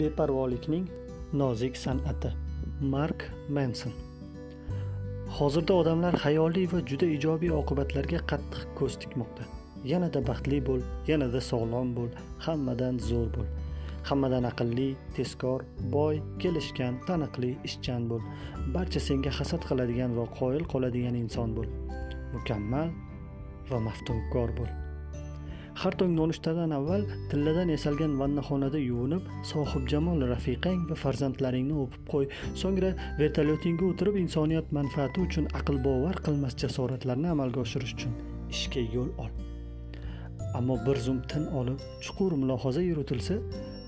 beparvolikning nozik san'ati. Mark menson hozirda odamlar xayoliy va juda ijobiy oqibatlarga qattiq ko'z tikmoqda. Yanada baxtli bo'l yanada sog'lom bo'l hammadan zo'r bo'l. Hammadan aqlli tezkor boy kelishgan taniqli ishchan bo'l. Barcha senga hasad qiladigan va qoyil qoladigan inson bo'l. Mukammal va maftunkor bo'l. Har tong nonushtadan avval tilladan yasalgan vannaxonada yuvinib sohibjamol rafiqang va farzandlaringni o'pib qo'y. So'ngra vertolyotingga o'tirib insoniyat manfaati uchun aql bovar qilmas jasoratlarni amalga oshirish uchun ishga yo'l ol. Ammo bir zum tin olib chuqur mulohaza yuritilsa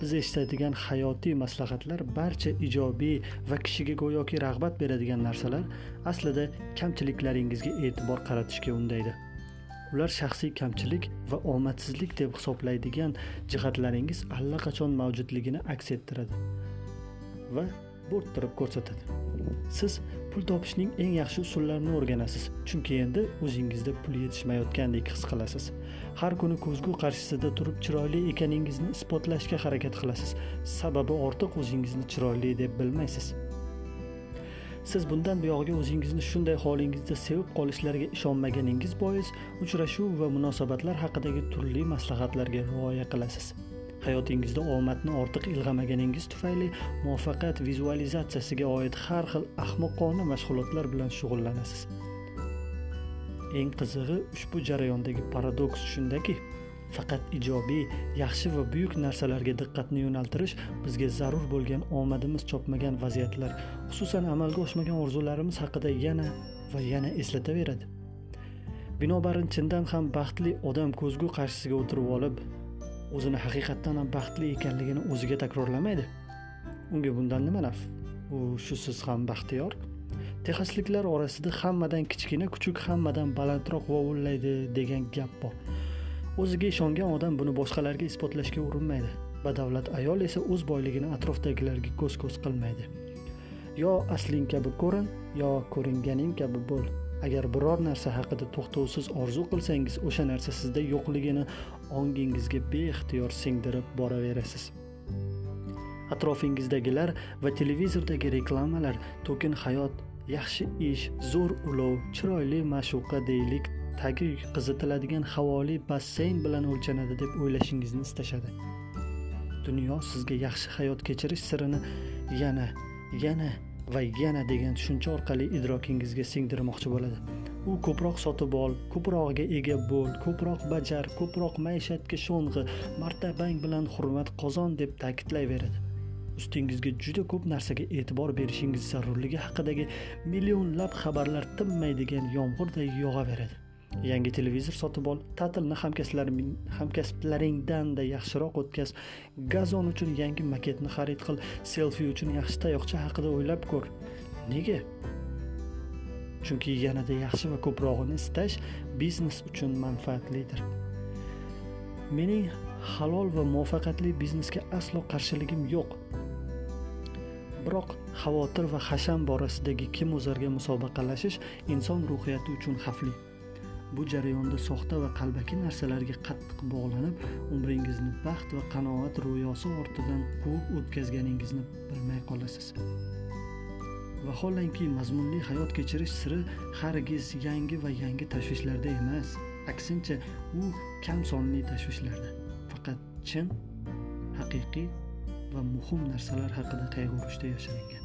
biz eshitadigan hayotiy maslahatlar barcha ijobiy va kishiga go'yoki rag'bat beradigan narsalar aslida kamchiliklaringizga e'tibor qaratishga undaydi. Ular shaxsiy kamchilik va omadsizlik deb hisoblaydigan jihatlaringiz allaqachon mavjudligini aks ettiradi va bo'rttirib ko'rsatadi. Siz pul topishning eng yaxshi usullarini o'rganasiz chunki endi o'zingizda pul yetishmayotgandek his qilasiz. Har kuni ko'zgu qarshisida turib chiroyli ekaningizni isbotlashga harakat qilasiz. Sababi ortiq o'zingizni chiroyli deb bilmaysiz. Siz bundan buyog'iga o'zingizni shunday holingizda sevib qolishlariga ishonmaganingiz bois uchrashuv va munosabatlar haqidagi turli maslahatlarga rioya qilasiz. Hayotingizda omadni ortiq ilg'amaganingiz tufayli muvaffaqiyat vizualizatsiyasiga oid har xil ahmoqona mashg'ulotlar bilan shug'ullanasiz. Eng qizig'i ushbu jarayondagi paradoks shundaki faqat ijobiy yaxshi va buyuk narsalarga diqqatni yo'naltirish bizga zarur bo'lgan omadimiz chopmagan vaziyatlar xususan amalga oshmagan orzularimiz haqida yana va yana eslataveradi. Binobarin chindan ham baxtli odam ko'zgu qarshisiga o'tirib olib o'zini haqiqatdan ham baxtli ekanligini o'ziga takrorlamaydi. Unga bundan nima naf? U shusiz ham baxtiyor. Texasliklar orasida hammadan kichkina kuchuk hammadan balandroq vovullaydi degan gap bor. O'ziga ishongan odam buni boshqalarga isbotlashga urinmaydi badavlat ayol esa o'z boyligini atrofdagilarga ko'z ko'z qilmaydi. Yo asling kabi ko'rin yo ko'ringaning kabi bo'l. Agar biror narsa haqida to'xtovsiz orzu qilsangiz o'sha narsa sizda yo'qligini ongingizga beixtiyor singdirib boraverasiz. Atrofingizdagilar va televizordagi reklamalar to'kin hayot yaxshi ish zo'r ulov chiroyli ma'shuqa deylik tagi qizitiladigan havoli basseyn bilan o'lchanadi deb o'ylashingizni istashadi. Dunyo sizga yaxshi hayot kechirish sirini yana yana va yana degan tushuncha orqali idrokingizga singdirmoqchi bo'ladi. U ko'proq sotib ol ko'prog'iga ega bo'l ko'proq bajar ko'proq maishatga sho'ng'i martabang bilan hurmat qozon deb ta'kidlayveradi. Ustingizga juda ko'p narsaga e'tibor berishingiz zarurligi haqidagi millionlab xabarlar tinmaydigan yomg'irday yog'averadi. Yangi televizor sotib ol. Ta'tilni hamkasblaringdanda yaxshiroq o'tkaz. Gazon uchun yangi maketni xarid qil. Selfi uchun yaxshi tayoqcha haqida o'ylab ko'r. Nega? Chunki yanada yaxshi va ko'prog'ini istash biznes uchun manfaatlidir. Mening halol va muvaffaqiyatli biznesga aslo qarshiligim yo'q. Biroq xavotir va hasham borasidagi kim o'zarga musobaqalashish inson ruhiyati uchun xavfli. Bu jarayonda soxta va qalbaki narsalarga qattiq bog'lanib umringizni baxt va qanoat ro'yosi ortidan quvib o'tkazganingizni bilmay qolasiz. Vaholanki mazmunli hayot kechirish siri hargiz yangi va yangi tashvishlarda emas aksincha u kam sonli tashvishlarda. Faqat chin haqiqiy va muhim narsalar haqida qayg'urishda yashiringan.